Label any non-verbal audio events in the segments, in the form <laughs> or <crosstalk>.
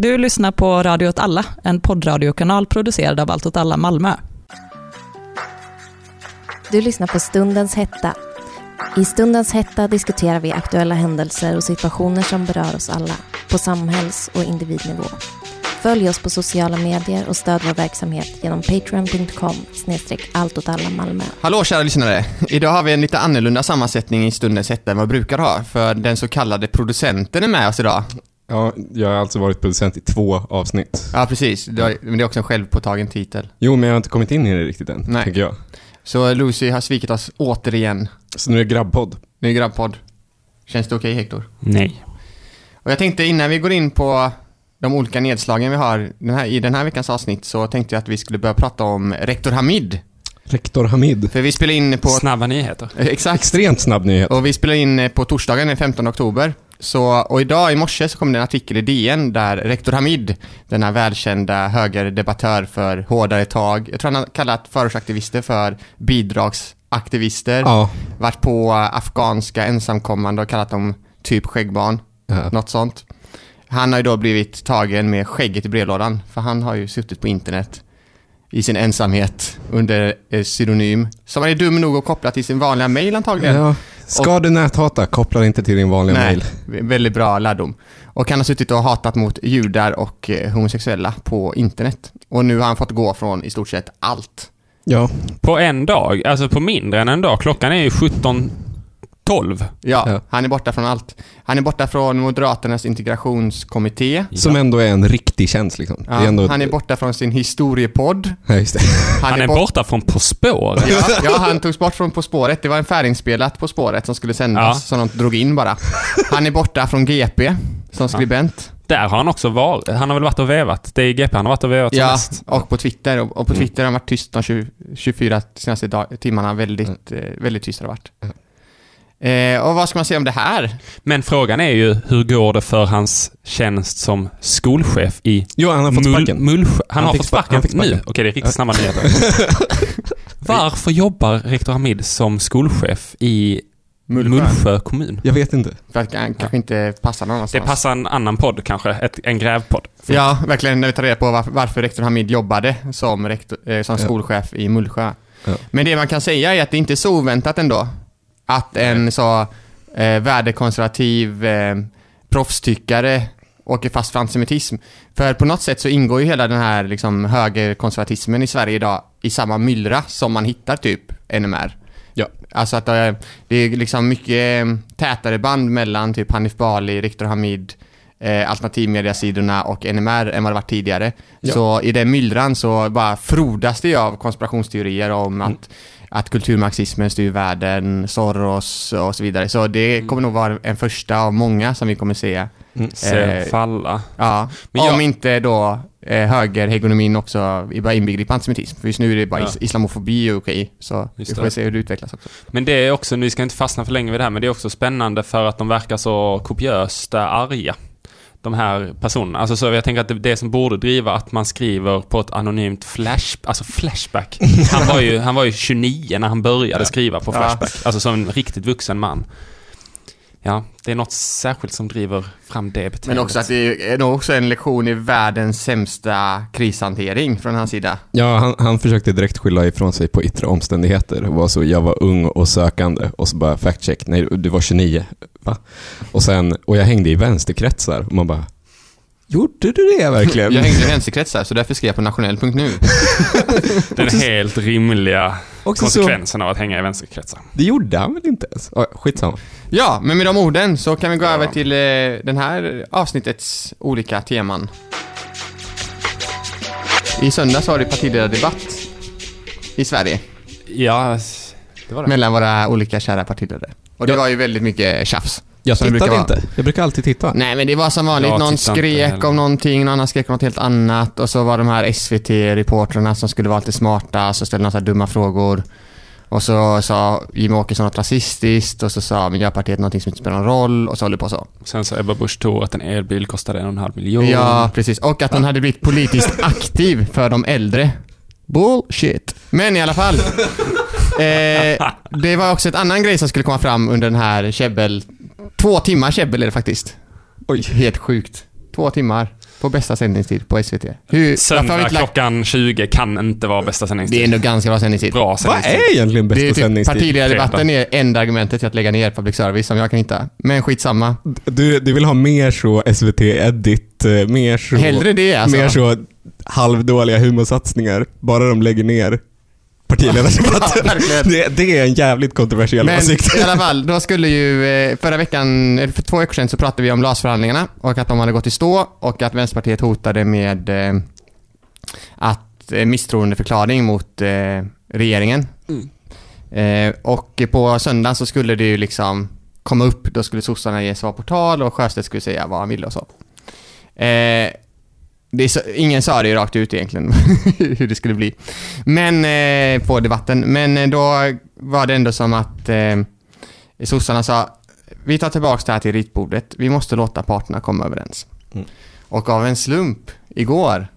Du lyssnar på Radio åt alla, en poddradiokanal producerad av Allt åt alla Malmö. Du lyssnar på Stundens hetta. I Stundens hetta diskuterar vi aktuella händelser och situationer som berör oss alla, på samhälls och individnivå. Följ oss på sociala medier och stöd vår verksamhet genom patreon.com snedstreck Malmö. Hallå kära lyssnare! Idag har vi en lite annorlunda sammansättning i Stundens hetta än vad vi brukar ha, för den så kallade producenten är med oss idag. Ja, jag har alltså varit producent i två avsnitt. Ja, precis. Det är, men det är också en självpåtagen titel. Jo, men jag har inte kommit in i det riktigt än, Nej. tänker jag. Så Lucy har svikit oss återigen. Så nu är det grabbpodd. Ny grabbpodd. Känns det okej Hector? Nej. Och jag tänkte innan vi går in på de olika nedslagen vi har den här, i den här veckans avsnitt så tänkte jag att vi skulle börja prata om rektor Hamid. Rektor Hamid. För vi spelar in på... Snabba nyheter. Exakt. Extremt snabb nyhet. Och vi spelar in på torsdagen den 15 oktober. Så, och idag i morse så kom det en artikel i DN där rektor Hamid, denna välkända högerdebattör för hårdare tag, jag tror han har kallat förortsaktivister för bidragsaktivister, Ja. varit på afghanska ensamkommande och kallat dem typ skäggbarn, Ja. något sånt. Han har ju då blivit tagen med skägget i brevlådan, för han har ju suttit på internet i sin ensamhet under eh, pseudonym, som han är dum nog att koppla till sin vanliga mail antagligen. ja. Ska du näthata, koppla inte till din vanliga Nej, mail. väldigt bra lärdom. Och han har suttit och hatat mot judar och eh, homosexuella på internet. Och nu har han fått gå från i stort sett allt. Ja. På en dag, alltså på mindre än en dag. Klockan är ju 17.12. Ja, Ja. han är borta från allt. Han är borta från Moderaternas integrationskommitté. Som ändå är en riktig tjänst liksom. Ja, är ändå... Han är borta från sin historiepodd. Ja, just det. Han är bort- borta från På spåret. Ja, ja, han togs bort från På spåret. Det var en färdigspelat På spåret som skulle sändas, Ja. som de drog in bara. Han är borta från GP som skribent. Där har han också varit. Han har väl varit och vevat. Det är i GP han har varit och vevat Ja, mest. och på Twitter. Och, på Twitter har han varit tyst de 20, 24 senaste dag, timmarna. Väldigt, eh, väldigt tyst har det varit. Eh, och vad ska man säga om det här? Men frågan är ju, hur går det för hans tjänst som skolchef i Jo, han har fått Mull- sparken. Mullsjö? Han, Han har fått spa- sparken, sparken. nu? Okej, det är riktigt snabba nyheter. <laughs> Varför jobbar rektor Hamid som skolchef i Mullsjö kommun? Jag vet inte. För att han kanske inte passar någon Det annanstans. passar en annan podd kanske, ett, en grävpodd. Ja, verkligen. När vi tar reda på varför, varför rektor Hamid jobbade som, rektor, eh, som Ja. skolchef i Mullsjö. Ja. Men det man kan säga är att det inte är så oväntat ändå. Att en så eh, värdekonservativ eh, proffstyckare åker fast för antisemitism. För på något sätt så ingår ju hela den här liksom, högerkonservatismen i Sverige idag i samma myllra som man hittar typ NMR. Ja. Alltså att det, det är liksom mycket eh, tätare band mellan typ Hanif Bali, Rektor Hamid, eh, alternativmediasidorna och NMR än vad det varit tidigare. Ja. Så i den myllran så bara frodas det ju av konspirationsteorier om Mm. att, att kulturmarxismen styr världen, Soros och så vidare. Så det Mm. kommer nog vara en första av många som vi kommer se. Se Eh, falla. Ja, Men om jag- inte då eh, högerhegemonin också börjar inbegripa antisemitism. För just nu är det bara Ja. is- islamofobi och okej. Så Just vi får det. se hur det utvecklas också. Men det är också, vi ska inte fastna för länge vid det här, men det är också spännande för att de verkar så kopiöst eh, arga. De här personerna. Alltså så jag tänker att det, det som borde driva att man skriver på ett anonymt flash, alltså flashback. <laughs> Han var ju, han var ju 29 när han började skriva på flashback. Alltså som en riktigt vuxen man. Ja, det är något särskilt som driver fram det beteendet. Men också att det är nog också en lektion i världens sämsta krishantering från hans sida. Ja, han, han försökte direkt skylla ifrån sig på yttre omständigheter. Och var så, jag var ung och sökande. Och så bara fact check, nej du var 29. Va? Och sen, och jag hängde i vänsterkretsar. Och man bara, gjorde du det verkligen? Jag hängde i vänsterkretsar, så därför skrev jag på nationell.nu. <laughs> Den helt rimliga Också så, konsekvensen av att hänga i vänsterkretsar. det gjorde han väl inte ens? Ja, skitsamma. Ja, men med de orden så kan vi gå över till eh, den här avsnittets olika teman. I söndags var det partiledardebatt i Sverige Ja, det var det. mellan våra olika kära partiledare. Och det Ja. var ju väldigt mycket tjafs. Jag Som det tittade brukar inte. Jag brukar alltid titta. Nej men det var som vanligt, Jag någon tittar inte skrek heller. om någonting, någon annan skrek om något helt annat och så var de här SVT-reportrarna som skulle vara lite smarta, så ställde de så här dumma frågor. Och så sa Jimmie Åkesson något rasistiskt och så sa Miljöpartiet någonting som inte spelar någon roll och så håller det på så. Sen så Ebba Busch Thor att en elbil kostade en och en halv miljon. Ja, precis. Och att hon hade blivit politiskt <laughs> aktiv för de äldre. Bullshit. Men i alla fall. Eh, det var också ett annan grej som skulle komma fram under den här käbbel... Två timmar käbbel är det faktiskt. Oj. Helt sjukt. Två timmar. på bästa sändningstid på SVT. Hur, Söndag lagt, klockan 20 kan inte vara bästa det är sändningstid. ändå ganska bra sändningstid. Bra Vad sändningstid. är egentligen Det är bästa typ sändningstid? partiledardebatten är enda argumentet till att lägga ner public service som jag kan hitta. Men skitsamma. Du, du vill ha mer så SVT-edit, eh, mer så... Hellre det alltså. Mer så halvdåliga humorsatsningar, bara de lägger ner partiledardebatten. <laughs> Ja, det, det är en jävligt kontroversiell Men åsikt. i alla fall, <laughs> då skulle ju, eh, förra veckan, för två veckor sedan så pratade vi om LAS-förhandlingarna och att de hade gått i stå och att Vänsterpartiet hotade med eh, att eh, misstroendeförklaring mot regeringen. Eh, och på söndag så skulle det ju liksom komma upp, då skulle sossarna ge svar på tal och Sjöstedt skulle säga vad han ville och så. Det är så, ingen sa det ju rakt ut egentligen, <laughs> hur det skulle bli. Men, eh, på debatten. Men eh, då var det ändå som att eh, sossarna sa, vi tar tillbaka det här till ritbordet, vi måste låta parterna komma överens. Mm. Och av en slump, igår,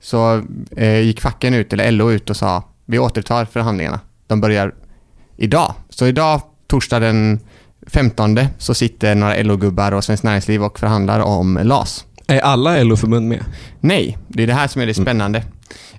så eh, gick facken ut, eller LO ut och sa, vi återtar förhandlingarna. De börjar idag. Så idag, torsdag den 15, så sitter några LO-gubbar och Svenskt Näringsliv och förhandlar om LAS. Är alla LO-förbund med? Nej, det är det här som är det spännande.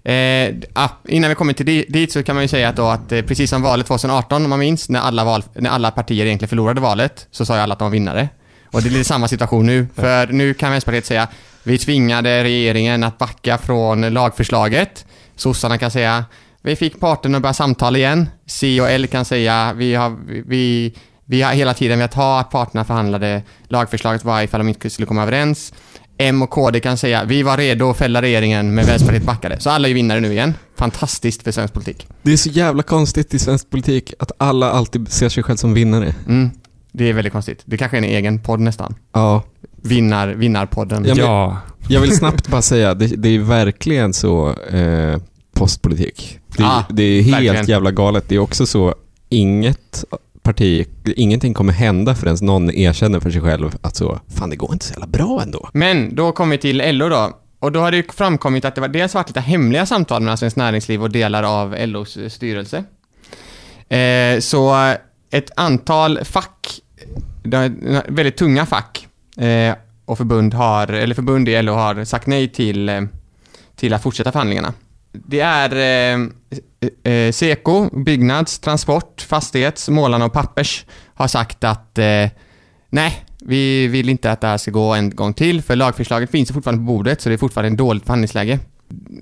Eh, ah, innan vi kommer till di- dit så kan man ju säga att, då att eh, precis som valet 2018, om man minns, när alla, val, när alla partier egentligen förlorade valet, så sa ju alla att de var vinnare. Och det är lite samma situation nu, för nu kan Vänsterpartiet säga vi tvingade regeringen att backa från lagförslaget. Sossarna kan säga vi fick parterna att börja samtala igen. C och L kan säga vi har, vi, vi har hela tiden velat ha att parterna förhandlade lagförslaget var ifall de inte skulle komma överens. M och KD kan säga vi var redo att fälla regeringen men Vänsterpartiet backade. Så alla är vinnare nu igen. Fantastiskt för svensk politik. Det är så jävla konstigt i svensk politik att alla alltid ser sig själv som vinnare. Mm. Det är väldigt konstigt. Det kanske är en egen podd nästan. Ja. Vinnar, vinnarpodden. Ja, Ja. Jag vill snabbt bara säga, det, det är verkligen så eh, postpolitik. Det, Ja, det är helt verkligen. jävla galet. Det är också så, inget parti, ingenting kommer hända förrän någon erkänner för sig själv att så, fan det går inte så jävla bra ändå. Men då kommer vi till LO då. Och då har det ju framkommit att det var dels varit lite hemliga samtal mellan Svenskt Näringsliv och delar av LOs eh, styrelse. Eh, så ett antal fack, väldigt tunga fack eh, och förbund har, eller förbund i LO har sagt nej till, eh, till att fortsätta förhandlingarna. Det är eh, eh, Seko, Byggnads, Transport, Fastighets, Målarna och Pappers har sagt att eh, nej, vi vill inte att det här ska gå en gång till för lagförslaget finns ju fortfarande på bordet så det är fortfarande ett dåligt förhandlingsläge.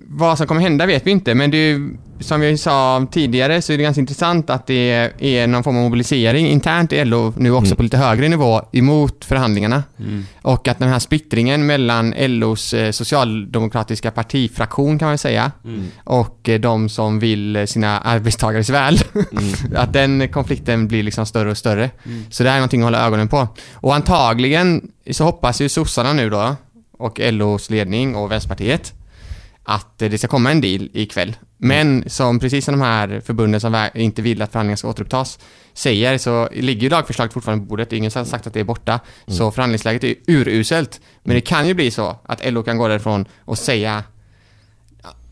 Vad som kommer hända vet vi inte men det är ju, som vi sa tidigare så är det ganska intressant att det är någon form av mobilisering internt i LO nu också Mm. på lite högre nivå emot förhandlingarna. Mm. Och att den här splittringen mellan LOs eh, socialdemokratiska partifraktion kan man säga Mm. och eh, de som vill sina arbetstagares väl. <laughs> att den konflikten blir liksom större och större. Mm. Så det här är någonting att hålla ögonen på. Och antagligen så hoppas ju sossarna nu då och LOs ledning och Vänsterpartiet att det ska komma en deal ikväll. Men som precis som de här förbunden som inte vill att förhandlingarna ska återupptas säger så ligger ju lagförslaget fortfarande på bordet. Ingen har sagt att det är borta. Så förhandlingsläget är uruselt. Men det kan ju bli så att LO kan gå därifrån och säga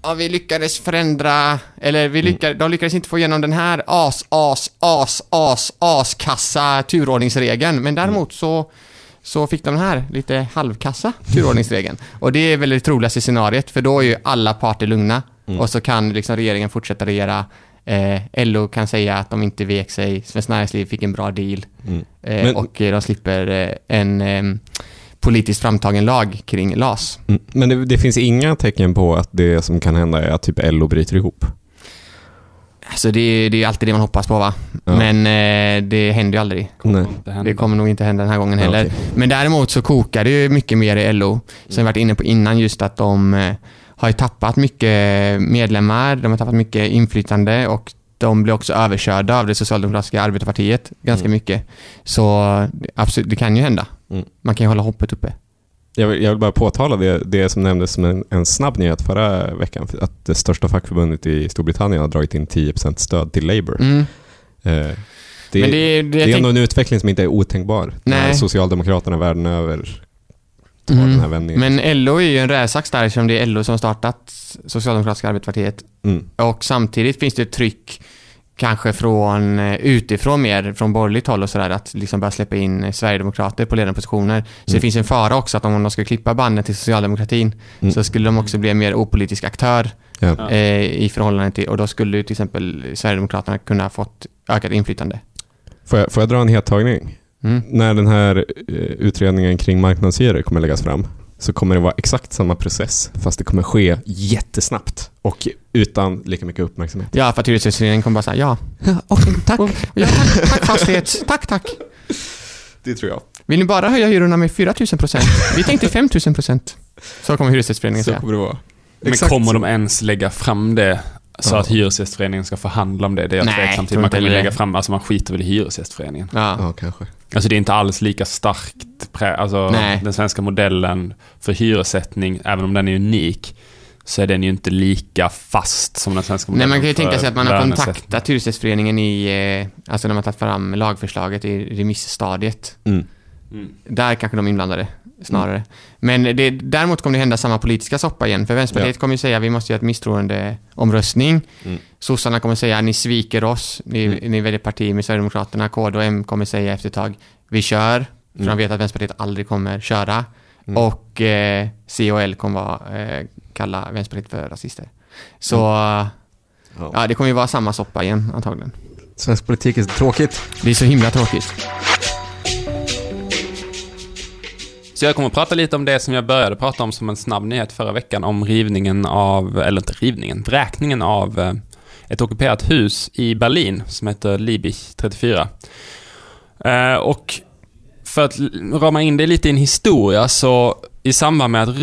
Ja, vi lyckades förändra, eller vi lyckades, de lyckades inte få igenom den här as, as, as, as, askassa turordningsregeln. Men däremot så, så fick de den här lite halvkassa turordningsregeln. Och det är väl det troligaste scenariet, för då är ju alla parter lugna. Och så kan liksom regeringen fortsätta regera. Eh, LO kan säga att de inte vek sig, Svenskt Näringsliv fick en bra deal. Mm. Eh, Men- och de slipper eh, en eh, politiskt framtagen lag kring LAS. Mm. Men det, det finns inga tecken på att det som kan hända är att typ LO bryter ihop. Alltså det, är- det är alltid det man hoppas på va? Ja. Men eh, det händer ju aldrig. Nej. Det kommer nog inte hända den här gången Ja, heller. okej. Men däremot så kokar det ju mycket mer i LO. Som vi varit inne på innan just att de eh, har ju tappat mycket medlemmar, de har tappat mycket inflytande och de blir också överkörda av det socialdemokratiska arbetarpartiet ganska Mm. mycket. Så det- absolut, det kan ju hända. Mm. Man kan ju hålla hoppet uppe. Jag vill, jag vill bara påtala det, det som nämndes som en, en snabb nyhet förra veckan. Att det största fackförbundet i Storbritannien har dragit in 10% stöd till Labour. Mm. Eh, det, det, det, är- det, är ändå en utveckling som inte är otänkbar. När Nej. Socialdemokraterna världen över tar Mm. den här vändningen. Men LO är ju en rävsax där eftersom det är LO som startat Socialdemokratiska arbetarpartiet Mm. Och samtidigt finns det ett tryck kanske från eh, utifrån mer, från borgerligt håll och sådär, att liksom börja släppa in eh, Sverigedemokrater på ledande positioner. Så det Mm. finns en fara också att om de ska klippa banden till socialdemokratin Mm. så skulle de också bli en mer opolitisk aktör Ja. Eh, i förhållande till, och då skulle till exempel Sverigedemokraterna kunna ha fått ökat inflytande. Får, jag, får jag dra en hettagning? Mm. När den här eh, utredningen kring marknadshyror kommer läggas fram så kommer det vara exakt samma process fast det kommer ske jättesnabbt och utan lika mycket uppmärksamhet. Ja, för att Hyresgästföreningen kommer bara säga ja. <laughs> Okej, tack. Ja, tack, tack fastighet. Tack, tack. Det tror jag. Vill ni bara höja hyrorna med 4 000 procent? Vi tänkte 5 000 procent. Så kommer Hyresgästföreningen Så säga. kommer det vara. Men Exakt kommer så. de ens lägga fram det så Ja. att Hyresgästföreningen ska förhandla om det? Det är jag Nej, tveksam till. Man kommer lägga fram, alltså man skiter väl i Hyresgästföreningen. Ja. Ja, kanske. Alltså det är inte alls lika starkt, alltså Nej. den svenska modellen för hyressättning, även om den är unik, så är den ju inte lika fast som den svenska Nej, modellen man kan ju tänka sig att man har kontaktat Hyresgästföreningen i, eh, alltså när man tagit fram lagförslaget i remissstadiet. Mm. Mm. Där kanske de är inblandade, snarare. Men det, däremot kommer det hända samma politiska soppa igen. För Vänsterpartiet kommer ju säga att vi måste göra ett misstroendeomröstning. Mm. Sossarna kommer säga ni sviker oss, ni, Mm. ni väljer parti med Sverigedemokraterna. KD och M kommer säga efter ett tag, vi kör. För Mm. de vet att Vänsterpartiet aldrig kommer köra. Mm. Och eh, C och L kommer vara, eh, kalla Vänsterpartiet för rasister. Så Ja. ja, det kommer ju vara samma soppa igen antagligen. Svensk politik är så tråkigt. Det är så himla tråkigt. Så jag kommer att prata lite om det som jag började prata om som en snabb nyhet förra veckan, om rivningen av, eller inte rivningen, vräkningen av eh, ett ockuperat hus i Berlin som heter Liebig 34. Eh, och för att rama in det lite i en historia så i samband med att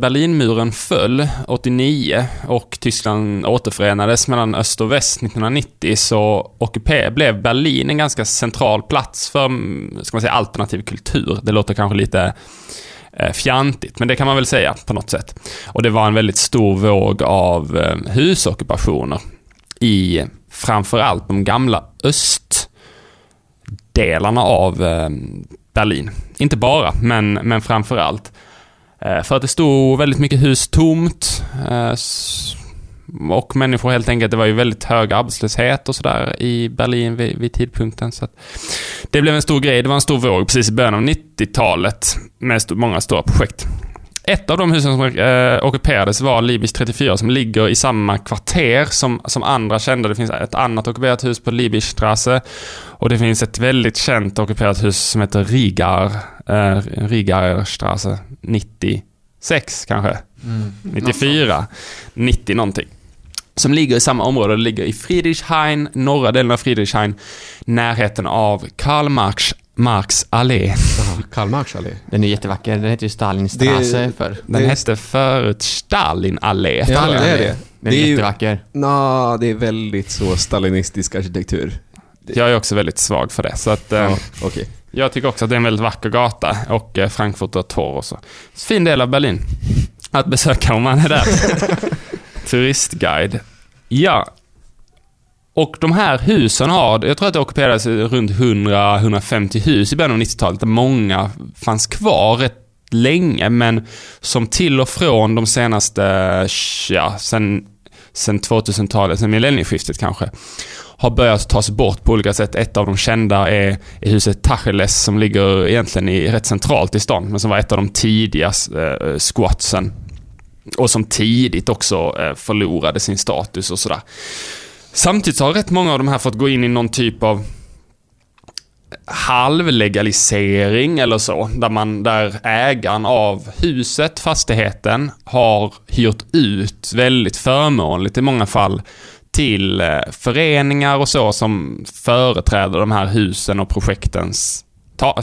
Berlinmuren föll 89 och Tyskland återförenades mellan öst och väst 1990 så blev Berlin en ganska central plats för, mm, ska man säga, alternativ kultur. Det låter kanske lite eh, fjantigt, men det kan man väl säga på något sätt. Och det var en väldigt stor våg av eh, husockupationer i framförallt de gamla östdelarna av eh, Berlin. Inte bara, men, men framförallt. Eh, för att det stod väldigt mycket hus tomt. Eh, och människor helt enkelt, det var ju väldigt hög arbetslöshet och sådär i Berlin vid, vid tidpunkten. Så att det blev en stor grej, det var en stor våg precis i början av 90-talet med st- många stora projekt. Ett av de husen som eh, ockuperades var Libis 34 som ligger i samma kvarter som, som andra kända. Det finns ett annat ockuperat hus på Libisstrasse och det finns ett väldigt känt ockuperat hus som heter Rigar, eh, Rigarstrasse 96 kanske. 94, 90 någonting. Som ligger i samma område, det ligger i Friedrichshain, norra delen av Friedrichshain, närheten av Karl Marx, Marx allé. Karl Marx allé. Den är jättevacker. Den heter ju Stalinstrasse Det- för. Den Det- hette förut Stalin allé. Ja, Stalin det är det. Den är, Det är jättevacker. Nå, det är väldigt så stalinistisk arkitektur. Jag är också väldigt svag för det. Så att, eh, Ja, okej. Jag tycker också att det är en väldigt vacker gata och eh, Frankfurter Tor också. Fin del av Berlin att besöka om man är där. <laughs> Turistguide. Ja. Och de här husen har, jag tror att det ockuperades runt 100-150 hus i början av 90-talet, där många fanns kvar rätt länge, men som till och från de senaste, ja, sen, sen 2000-talet, sen millennieskiftet kanske, har börjat tas bort på olika sätt. Ett av de kända är, är huset Tacheles som ligger egentligen i, rätt centralt i stan, men som var ett av de tidiga eh, squatsen. Och som tidigt också eh, förlorade sin status och sådär. Samtidigt så har rätt många av de här fått gå in i någon typ av halvlegalisering eller så. Där, man, där ägaren av huset, fastigheten, har hyrt ut väldigt förmånligt i många fall till eh, föreningar och så som företräder de här husen och projektens,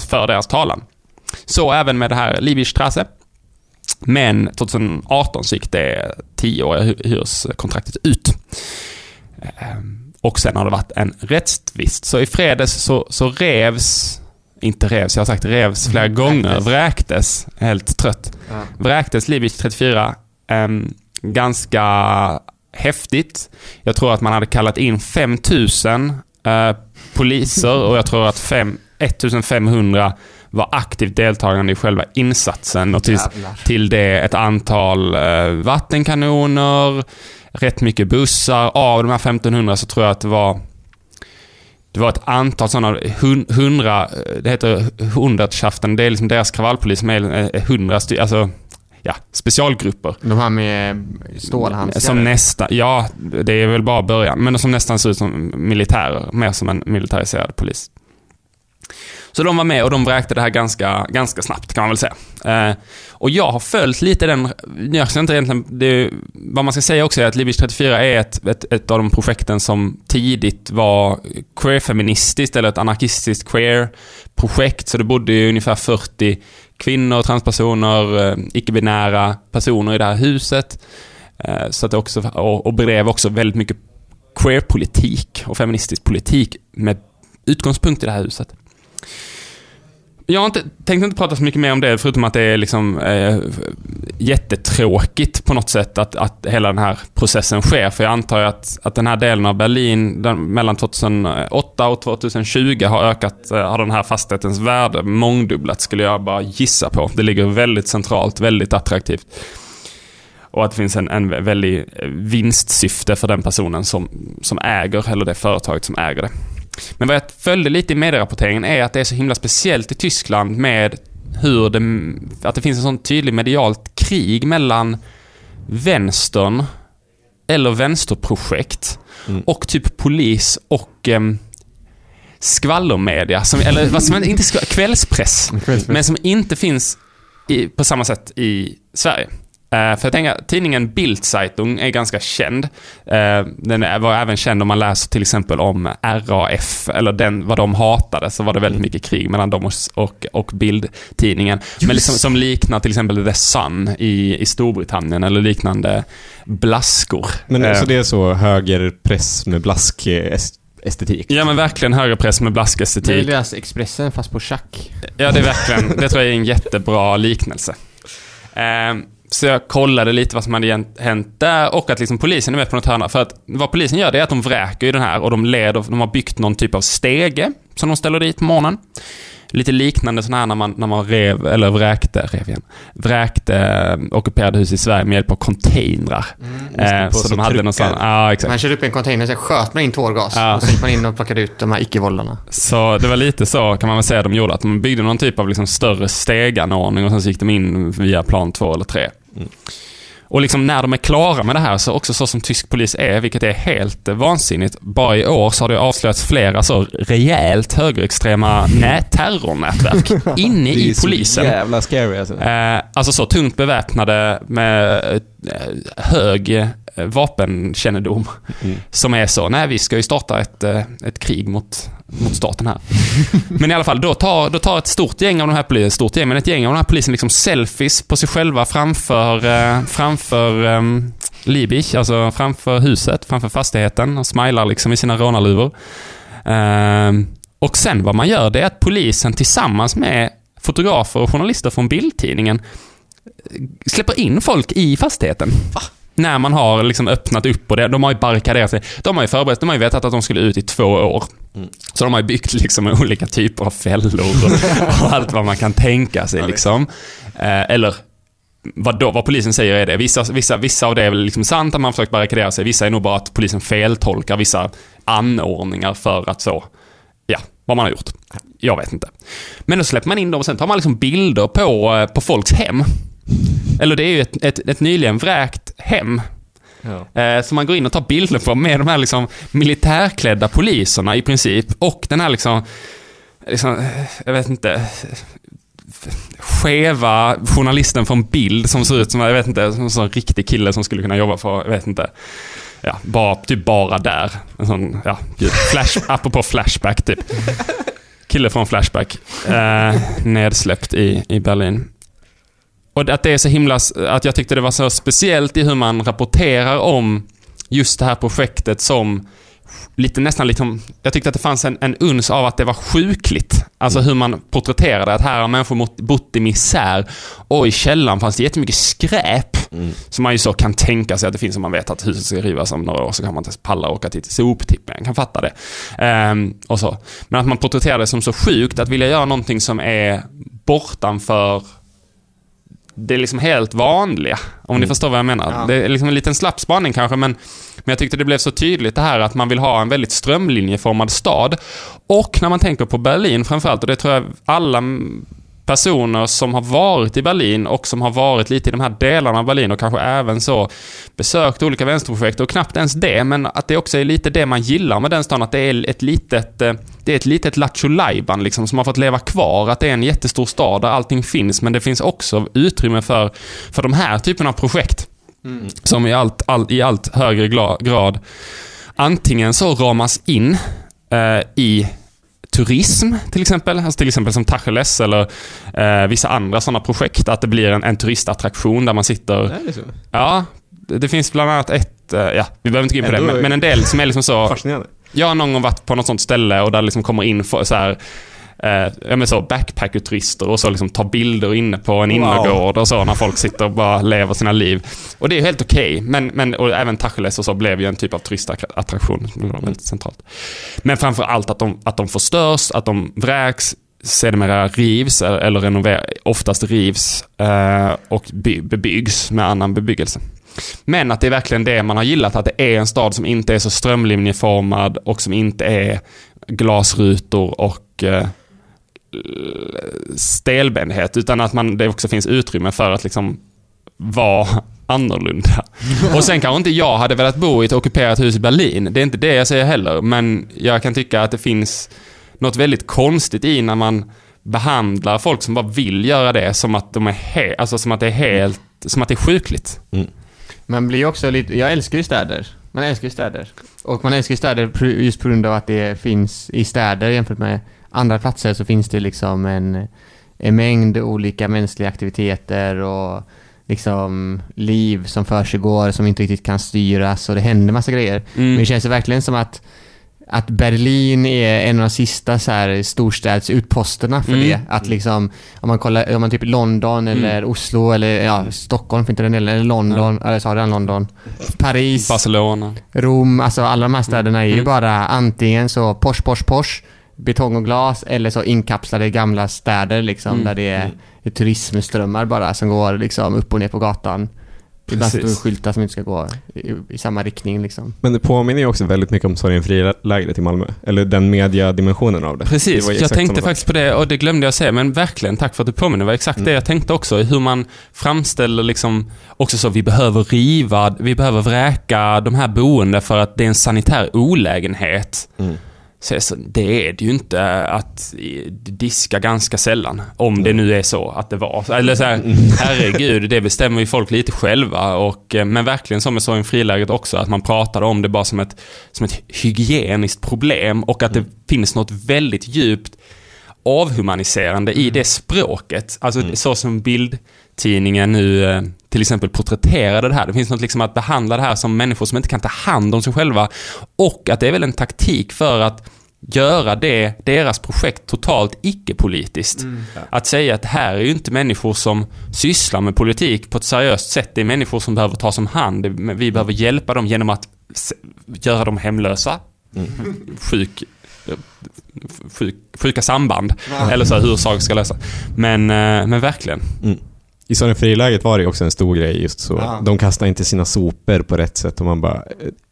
för deras talan. Så även med det här Liebigstrasse. Men 2018 så gick det tioåriga hyreskontraktet ut. Ehm, och sen har det varit en rättstvist. Så i fredags så, så revs, inte revs, jag har sagt revs flera gånger, Vräktes. helt trött. Ja. Vräktes Liebig 34. ehm, ganska häftigt. Jag tror att man hade kallat in 5000 eh, poliser och jag tror att fem, 1500 var aktivt deltagande i själva insatsen och till, till det ett antal eh, vattenkanoner, rätt mycket bussar. Av de här 1500 så tror jag att det var det var ett antal sådana hun, hundra, det heter hundertschaften, det är liksom deras kravallpolis är eh, hundra stycken, alltså ja, specialgrupper. De här med stålhandskar. Som nästan, ja, det är väl bara början, men som nästan ser ut som militärer, mer som en militariserad polis. Så de var med och de vräkte det här ganska, ganska snabbt kan man väl säga. Eh, och jag har följt lite den, jag ska inte egentligen, det, vad man ska säga också är att Libysk 34 är ett, ett, ett av de projekten som tidigt var queer-feministiskt eller ett anarkistiskt queer-projekt. Så det bodde ju ungefär 40 kvinnor, transpersoner, eh, icke-binära personer i det här huset. Eh, så att det också, och, och bedrev också väldigt mycket queer-politik och feministisk politik med utgångspunkt i det här huset. Jag har inte, tänkte inte prata så mycket mer om det, förutom att det är liksom eh, jättetråkigt på något sätt att, att hela den här processen sker. För jag antar att, att den här delen av Berlin, den, mellan 2008 och 2020, har ökat, eh, har den här fastighetens värde mångdubblat, skulle jag bara gissa på. Det ligger väldigt centralt, väldigt attraktivt. Och att det finns en, en väldigt eh, vinstsyfte för den personen som, som äger, eller det företaget som äger det. Men vad jag följde lite i medierapporteringen är att det är så himla speciellt i Tyskland med hur det, att det finns en sån tydlig medialt krig mellan vänstern eller vänsterprojekt mm. och typ polis och eh, skvallermedia, som, eller vad som inte skvall, kvällspress, kvällspress, men som inte finns i, på samma sätt i Sverige. Uh, för jag tänker, tidningen Bildzeitung är ganska känd. Uh, den var även känd om man läser till exempel om RAF, eller den, vad de hatade, så var det väldigt mycket krig mellan dem och, och, och Bildtidningen. Men liksom, som liknar till exempel The Sun i, i Storbritannien, eller liknande blaskor. Men uh, så det är så högerpress med blask estetik. Ja men verkligen högerpress med blaskestetik. Det är deras Expressen fast på schack. Ja det är verkligen, det tror jag är en jättebra liknelse. Så jag kollade lite vad som hade hänt där och att liksom polisen är med på något hörna. För att vad polisen gör det är att de vräker ju den här och de leder, de har byggt någon typ av stege som de ställer dit på morgonen. Lite liknande sådana här när man, när man rev, eller vräkte, rev igen, vräkte eh, ockuperade hus i Sverige med hjälp av containrar. Mm, eh, så, de hade någon sån, ja exakt. Man körde upp en container, sen sköt man in tårgas ja. och så gick man in och plockade ut de här icke-vållarna. Så det var lite så kan man väl säga de gjorde, att de byggde någon typ av liksom större steganordning och sen så gick de in via plan två eller tre. Mm. Och liksom när de är klara med det här, så också så som tysk polis är, vilket är helt vansinnigt. Bara i år så har det avslöjats flera så rejält högerextrema terrornätverk <laughs> inne i polisen. Det är så jävla scary alltså. Eh, alltså så tungt beväpnade med eh, hög Eh, vapenkännedom. Mm. Som är så, nej vi ska ju starta ett, ett krig mot, mot staten här. <laughs> men i alla fall, då tar, då tar ett stort gäng av de här polisen, stort gäng, men ett gäng av de här polisen liksom selfies på sig själva framför, eh, framför um, Libich, alltså framför huset, framför fastigheten och smilar liksom i sina rånarluvor. Uh, och sen vad man gör, det är att polisen tillsammans med fotografer och journalister från bildtidningen släpper in folk i fastigheten. Va? när man har liksom öppnat upp och det, de har ju barrikaderat sig. De har ju förberett, de har ju vetat att de skulle ut i två år. Mm. Så de har ju byggt liksom olika typer av fällor och, och allt vad man kan tänka sig liksom. Eh, eller vad, då, vad polisen säger är det. Vissa, vissa, vissa av det är väl liksom sant att man försökt barrikadera sig. Vissa är nog bara att polisen feltolkar vissa anordningar för att så, ja, vad man har gjort. Jag vet inte. Men då släpper man in dem och sen tar man liksom bilder på, eh, på folks hem. Eller det är ju ett, ett, ett nyligen vräkt hem. Ja. Eh, som man går in och tar bilder på med de här liksom militärklädda poliserna i princip. Och den här liksom, liksom jag vet inte, skeva journalisten från bild som ser ut som, jag vet inte, som en sån riktig kille som skulle kunna jobba för, jag vet inte. Ja, bara, typ bara där. En sån, ja, gud. Flash, <laughs> apropå Flashback typ. Kille från Flashback. Eh, nedsläppt i, i Berlin. Och att det är så himla, att jag tyckte det var så speciellt i hur man rapporterar om just det här projektet som lite nästan liksom, jag tyckte att det fanns en, en uns av att det var sjukligt. Alltså hur man porträtterade att här har människor bott i misär och i källaren fanns det jättemycket skräp. Mm. Som man ju så kan tänka sig att det finns om man vet att huset ska rivas om några år så kan man inte palla åka till soptippen. Jag kan fatta det. Um, och så. Men att man porträtterar det som så sjukt att vilja göra någonting som är bortanför det är liksom helt vanliga. Om mm. ni förstår vad jag menar. Ja. Det är liksom en liten slapp spaning kanske, men, men jag tyckte det blev så tydligt det här att man vill ha en väldigt strömlinjeformad stad. Och när man tänker på Berlin framförallt, och det tror jag alla personer som har varit i Berlin och som har varit lite i de här delarna av Berlin och kanske även så besökt olika vänsterprojekt och knappt ens det, men att det också är lite det man gillar med den stan, att det är ett litet, eh, det är ett litet Lattjo liksom som har fått leva kvar, att det är en jättestor stad där allting finns, men det finns också utrymme för, för de här typerna av projekt. Mm. Som i allt, all, i allt högre grad antingen så ramas in eh, i turism till exempel. Alltså till exempel som Tacheles eller eh, vissa andra sådana projekt. Att det blir en, en turistattraktion där man sitter... Är det så? Ja, det, finns bland annat ett, eh, ja, vi behöver inte gå in på det, men, men, en del som är liksom så... Fascinerande. Jag har någon gång varit på något sånt ställe och där liksom kommer in så här eh, ja, men så backpackerturister och så liksom tar bilder inne på en wow. innergård och så när folk sitter och bara lever sina liv. Och det är helt okej, okay, men, men och även Tacheles och så blev ju en typ av turistattraktion. Väldigt centralt. Men framför allt att de, att de förstörs, att de vräks, sedermera rivs eller renoveras, oftast rivs eh, och by, bebyggs med annan bebyggelse. Men att det är verkligen det man har gillat, att det är en stad som inte är så strömlinjeformad och som inte är glasrutor och eh, stelbenthet, utan att man, det också finns utrymme för att liksom vara annorlunda. <laughs> Och sen kanske inte jag hade velat bo i ett ockuperat hus i Berlin. Det är inte det jag säger heller. Men jag kan tycka att det finns något väldigt konstigt i när man behandlar folk som bara vill göra det som att de är he- alltså som att det är helt, som att det är sjukligt. Mm. Man blir också lite, jag älskar ju städer. Man älskar ju städer. Och man älskar ju städer just på grund av att det finns i städer jämfört med andra platser så finns det liksom en, en mängd olika mänskliga aktiviteter och liksom liv som försiggår som inte riktigt kan styras och det händer massa grejer. Mm. Men det känns verkligen som att att Berlin är en av de sista så här storstadsutposterna för mm. det. Att liksom, om man kollar, om man typ London mm. eller Oslo eller ja, Stockholm för inte den delen, eller London, ja. eller sa redan London. Paris. Barcelona. Rom, alltså alla de här städerna är ju mm. bara antingen så Porsche, Porsche, Porsche betong och glas eller så inkapslade gamla städer liksom mm. där det är mm. turismströmmar bara som går liksom upp och ner på gatan. Ibland står skyltar som inte ska gå i, i, samma riktning liksom. Men det påminner ju också väldigt mycket om Sorgenfri-lägret i Malmö. Eller den mediadimensionen av det. Precis, det jag tänkte faktiskt på det och det glömde jag säga. Men verkligen, tack för att du påminner. Det var exakt mm. det jag tänkte också. Hur man framställer liksom, också så vi behöver riva, vi behöver vräka de här boende för att det är en sanitär olägenhet. Mm. Så det är det ju inte att diska ganska sällan. Om det nu är så att det var. Eller så här, <laughs> herregud, det bestämmer ju folk lite själva. Och, eh, men verkligen som jag sa i friläget också, att man pratade om det bara som ett, som ett hygieniskt problem. Och att det mm. finns något väldigt djupt avhumaniserande i det språket. Alltså mm. så som bildtidningen nu eh, till exempel porträtterade det här. Det finns något liksom att behandla det här som människor som inte kan ta hand om sig själva. Och att det är väl en taktik för att göra det, deras projekt totalt icke-politiskt. Mm. Att säga att det här är ju inte människor som sysslar med politik på ett seriöst sätt. Det är människor som behöver tas om hand. Vi behöver hjälpa dem genom att göra dem hemlösa. Mm. Sjuk, sjuk, sjuka samband. Ja. Eller så här, hur saker ska lösas. Men, eh, men verkligen. Mm. I Sorgenfri-läget var det också en stor grej just så. Ja. De kastar inte sina sopor på rätt sätt och man bara...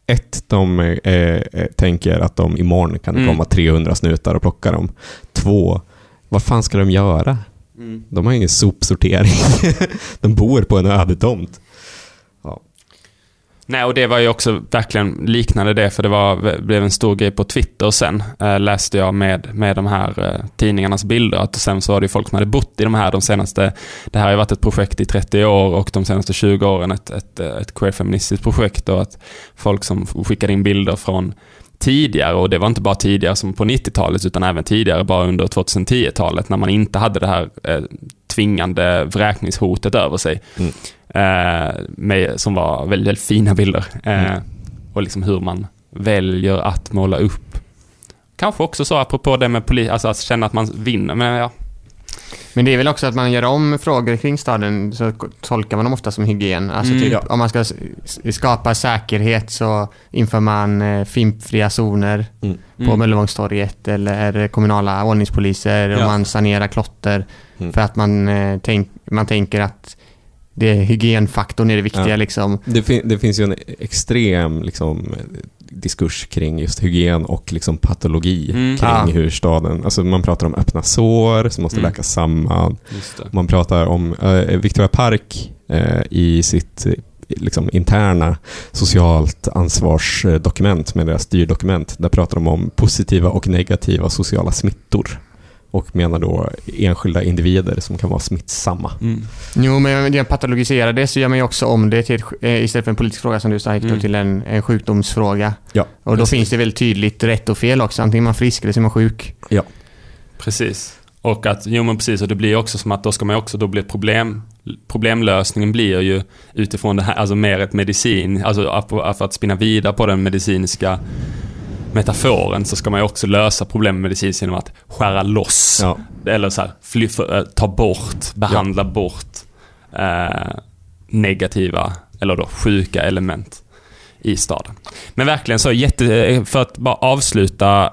Ett, de eh, eh, tänker att de imorgon kan mm. komma 300 snutar och plocka dem. Två, vad fan ska de göra? Mm. De har ingen sopsortering. <laughs> de bor på en öde tomt. Nej, och det var ju också verkligen liknande det, för det var, blev en stor grej på Twitter sen, eh, läste jag med, med de här eh, tidningarnas bilder, att sen så var det ju folk som hade bott i de här de senaste, det här har ju varit ett projekt i 30 år och de senaste 20 åren ett, ett, eh, ett queerfeministiskt projekt och att folk som skickade in bilder från tidigare, och det var inte bara tidigare som på 90-talet, utan även tidigare, bara under 2010-talet, när man inte hade det här eh, tvingande vräkningshotet över sig. Mm. Eh, med, som var väldigt, väldigt fina bilder. Eh, mm. Och liksom hur man väljer att måla upp. Kanske också så apropå det med polis, alltså att känna att man vinner. Men ja, men det är väl också att man gör om frågor kring staden så tolkar man dem ofta som hygien. Alltså mm, typ ja. om man ska skapa säkerhet så inför man eh, fimpfria zoner mm. på mm. Möllevångstorget eller kommunala ordningspoliser ja. och man sanerar klotter. Mm. För att man, eh, tänk, man tänker att det hygienfaktorn är det viktiga Ja. liksom. Det, fin- det finns ju en extrem liksom, diskurs kring just hygien och liksom patologi Mm. kring Ja. hur staden... Alltså man pratar om öppna sår som måste Mm. läkas samman. Man pratar om eh, Victoria Park eh, i sitt eh, liksom, interna socialt ansvarsdokument med deras styrdokument. Där pratar de om positiva och negativa sociala smittor. Och menar då enskilda individer som kan vara smittsamma. Mm. Jo, men genom att patologisera det så gör man ju också om det till eh, istället för en politisk fråga som du sa Mm. till en, en sjukdomsfråga. Ja, och då precis. finns det väldigt tydligt rätt och fel också. Antingen är man frisk eller så är man sjuk. Precis. Och att, jo men precis, och det blir också som att då ska man också, då blir problem, problemlösningen blir ju utifrån det här, alltså mer ett medicin, alltså att- för att spinna vidare på den medicinska metaforen så ska man ju också lösa problem medicinskt genom att skära loss. Ja. Eller så här, fly, för, eh, ta bort, behandla bort eh, negativa, eller då sjuka element i staden. Men verkligen så, jätte, för att bara avsluta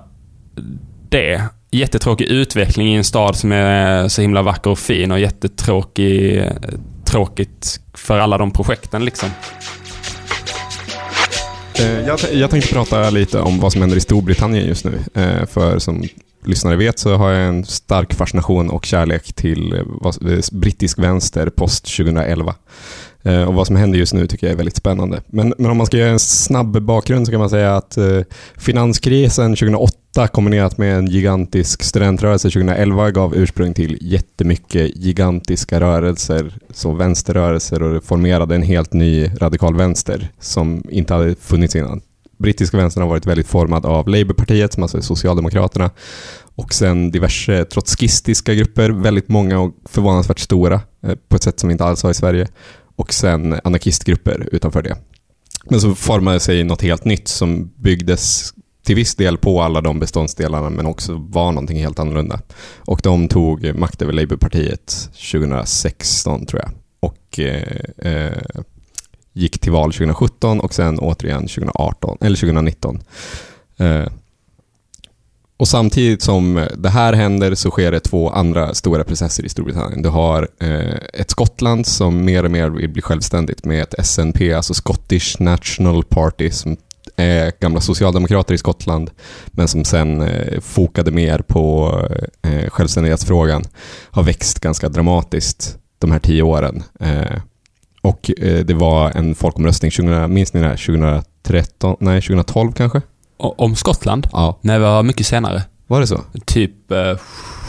det. Jättetråkig utveckling i en stad som är så himla vacker och fin och jättetråkig, eh, tråkigt för alla de projekten liksom. Eh, jag, jag tänkte prata lite om vad som händer i Storbritannien just nu. Eh, för som lyssnare vet så har jag en stark fascination och kärlek till eh, brittisk vänster post 2011. Eh, och vad som händer just nu tycker jag är väldigt spännande. Men, men om man ska göra en snabb bakgrund så kan man säga att eh, finanskrisen 2008 kombinerat med en gigantisk studentrörelse 2011 gav ursprung till jättemycket gigantiska rörelser, så vänsterrörelser och det formerade en helt ny radikal vänster som inte hade funnits innan. Brittiska vänstern har varit väldigt formad av Labourpartiet, som alltså är Socialdemokraterna, och sen diverse trotskistiska grupper, väldigt många och förvånansvärt stora, eh, på ett sätt som vi inte alls har i Sverige, och sen anarkistgrupper utanför det. Men så formade sig något helt nytt som byggdes till viss del på alla de beståndsdelarna men också var någonting helt annorlunda. Och de tog makt över Labourpartiet 2016 tror jag. Och eh, eh, gick till val 2017 och sen återigen 2018, eller 2019. Eh, och samtidigt som eh, det här händer så sker det två andra stora processer i Storbritannien. Du har eh, ett Skottland som mer och mer vill bli självständigt med ett SNP, alltså Scottish National Party, som är gamla socialdemokrater i Skottland, men som sen eh, fokade mer på eh, självständighetsfrågan, har växt ganska dramatiskt de här tio åren. Eh, och eh, det var en folkomröstning, 20, minns ni det här? 2013? Nej, 2012 kanske? Om Skottland? Ja. Nej, det var mycket senare. Var det så? Typ eh,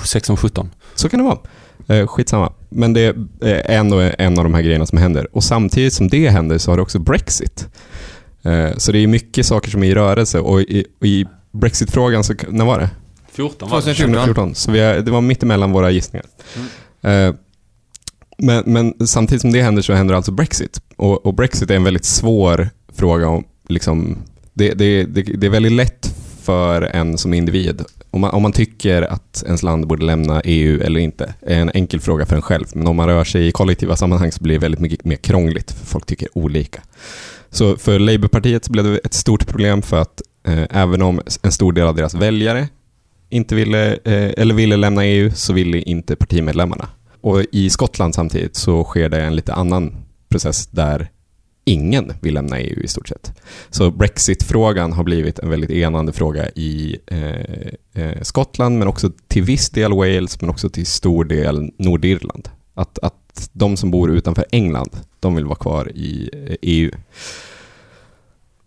16-17. Så kan det vara. Eh, skitsamma. Men det är ändå en av de här grejerna som händer. Och samtidigt som det händer så har det också Brexit. Eh, så det är mycket saker som är i rörelse. Och i, och i Brexit-frågan, så, när var det? 14 var det. 2014. 2014. Så vi är, det var mitt emellan våra gissningar. Eh, men, men samtidigt som det händer så händer alltså Brexit. Och, och Brexit är en väldigt svår fråga. Om, liksom, det, det, det, det är väldigt lätt för en som individ. Om man, om man tycker att ens land borde lämna EU eller inte är en enkel fråga för en själv. Men om man rör sig i kollektiva sammanhang så blir det väldigt mycket mer krångligt för folk tycker olika. Så för Labourpartiet blev det ett stort problem för att eh, även om en stor del av deras väljare inte ville, eh, eller ville lämna EU så ville inte partimedlemmarna. Och i Skottland samtidigt så sker det en lite annan process där ingen vill lämna EU i stort sett. Så Brexit-frågan har blivit en väldigt enande fråga i eh, eh, Skottland men också till viss del Wales men också till stor del Nordirland. Att, att de som bor utanför England, de vill vara kvar i eh, EU.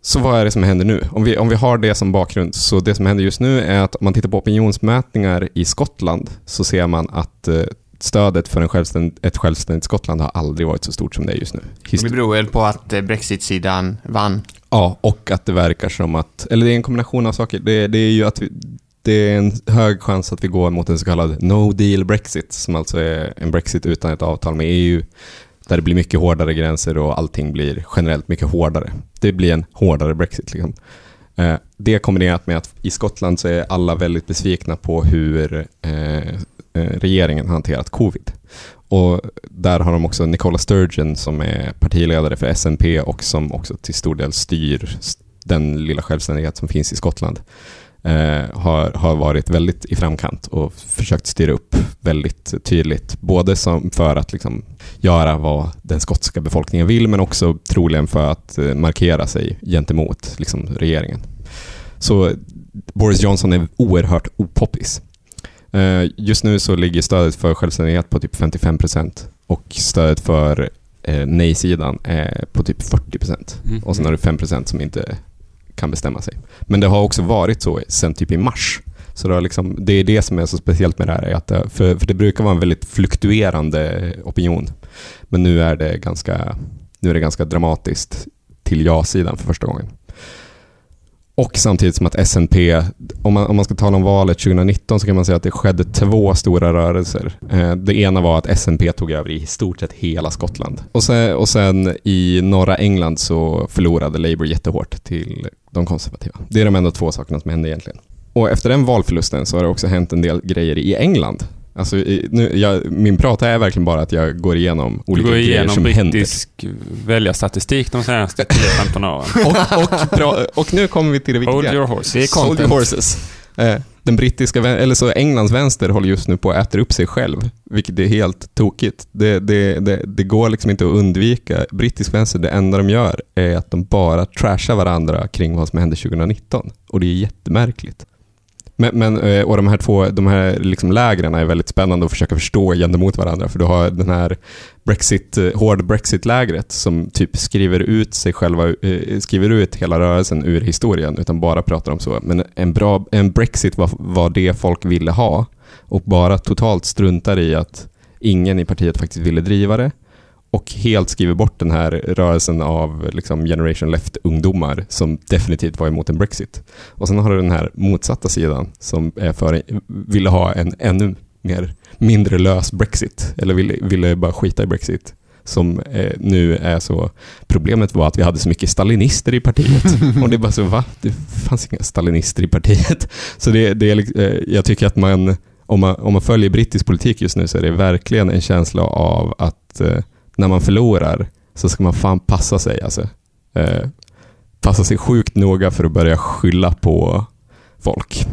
Så vad är det som händer nu? Om vi, om vi har det som bakgrund, så det som händer just nu är att om man tittar på opinionsmätningar i Skottland så ser man att eh, stödet för en självständ, ett självständigt Skottland har aldrig varit så stort som det är just nu. Det Histor- beror väl på att eh, Brexit-sidan vann. Ja, och att det verkar som att, eller det är en kombination av saker. Det, det är ju att vi, det är en hög chans att vi går mot en så kallad no deal Brexit, som alltså är en Brexit utan ett avtal med EU, där det blir mycket hårdare gränser och allting blir generellt mycket hårdare. Det blir en hårdare Brexit. Liksom. Eh, det kombinerat med att i Skottland så är alla väldigt besvikna på hur eh, Eh, regeringen har hanterat covid. Och där har de också Nicola Sturgeon som är partiledare för SNP och som också till stor del styr den lilla självständighet som finns i Skottland. eh, har, har varit väldigt i framkant och försökt styra upp väldigt tydligt. Både som för att liksom göra vad den skotska befolkningen vill men också troligen för att eh, markera sig gentemot liksom, regeringen. Så Boris Johnson är oerhört opoppis. Eh, Just nu så ligger stödet för självständighet på typ 55 procent och stödet för eh, nej-sidan är på typ 40 procent. Mm. Och sen har du 5 procent som inte kan bestämma sig. Men det har också varit så sen typ i mars. Så det, har liksom, det är det som är så speciellt med det här. är Att det, för, för det brukar vara en väldigt fluktuerande opinion. Men nu är det ganska, nu är det ganska dramatiskt till ja-sidan för första gången. Och samtidigt som att SNP, om man, om man ska tala om valet 2019 så kan man säga att det skedde två stora rörelser. Eh, det ena var att SNP tog över i stort sett hela Skottland. Och sen, och sen i norra England så förlorade Labour jättehårt till de konservativa. Det är de enda två sakerna som hände egentligen. Och efter den valförlusten så har det också hänt en del grejer i England. Alltså, nu, jag, min prat är verkligen bara att jag går igenom Du olika går grejer igenom som händer. brittisk väljarstatistik de senaste 10-15 åren. <laughs> Och, och, pra- och nu kommer vi till det viktiga. Hold your horses. Hold your horses. Eh, Den brittiska, eller så Englands vänster håller just nu på att äta upp sig själv, vilket är helt tokigt. Det, det, det, det går liksom inte att undvika. Brittisk vänster, det enda de gör är att de bara trashar varandra kring vad som hände 2019. Och det är jättemärkligt. Men, men, eh, och de här två de här liksom lägren är väldigt spännande att försöka förstå gentemot varandra. För du har den här Brexit, eh, hård Brexit-lägret som typ skriver ut sig själva, eh, skriver ut hela rörelsen ur historien, utan bara pratar om så. Men en, bra, en Brexit var, var det folk ville ha och bara totalt struntar i att ingen i partiet faktiskt ville driva det och helt skriver bort den här rörelsen av liksom generation left-ungdomar som definitivt var emot en Brexit. Och sen har du den här motsatta sidan som är för, ville ha en ännu mer mindre lös Brexit, eller ville, ville bara skita i Brexit som eh, nu är så... Problemet var att vi hade så mycket stalinister i partiet. <laughs> och det är bara så, va? Det fanns inga stalinister i partiet. Så det, det är, eh, jag tycker att man om, man, om man följer brittisk politik just nu så är det verkligen en känsla av att eh, när man förlorar så ska man fan passa sig. Alltså. Eh, passa sig sjukt noga för att börja skylla på folk.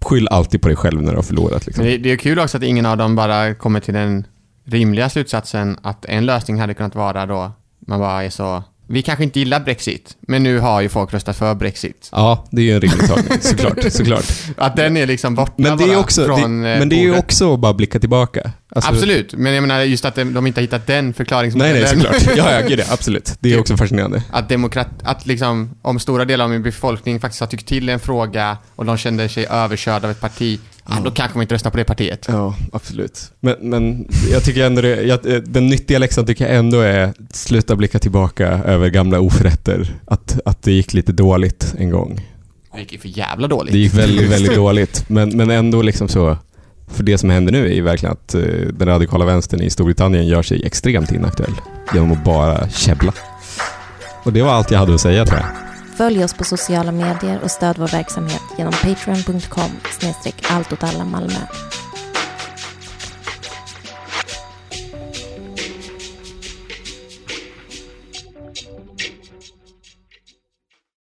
Skyll alltid på dig själv när du har förlorat. Liksom. Det, det är kul också att ingen av dem bara kommer till den rimliga slutsatsen att en lösning hade kunnat vara då man bara är så vi kanske inte gillar Brexit, men nu har ju folk röstat för Brexit. Ja, det är ju en rimlig tagning, <laughs> såklart. såklart. Att den är liksom borta Men det är, också, från det, eh, men det är ju också att bara blicka tillbaka. Alltså- Absolut, men jag menar just att de, inte har hittat den Nej, nej, förklaringsmodellen. såklart. <laughs> Ja, ja, gud ja, absolut. Det är också fascinerande. Att demokrat, att liksom, om stora delar av min befolkning faktiskt har tyckt till en fråga och de kände sig överkörda av ett parti, ja, då kanske man inte röstar på det partiet. Ja, absolut. Men, men jag tycker ändå det, jag, den nyttiga läxan tycker jag ändå är sluta blicka tillbaka över gamla oförrätter. Att, att det gick lite dåligt en gång. Det gick ju för jävla dåligt. Det gick väldigt, <laughs> väldigt dåligt. Men, men ändå liksom så, för det som händer nu är ju verkligen att eh, den radikala vänstern i Storbritannien gör sig extremt inaktuell genom att bara käbbla. Och det var allt jag hade att säga tror jag. Följ oss på sociala medier och stöd vår verksamhet genom patreon.com snedstreck allt åt alla Malmö.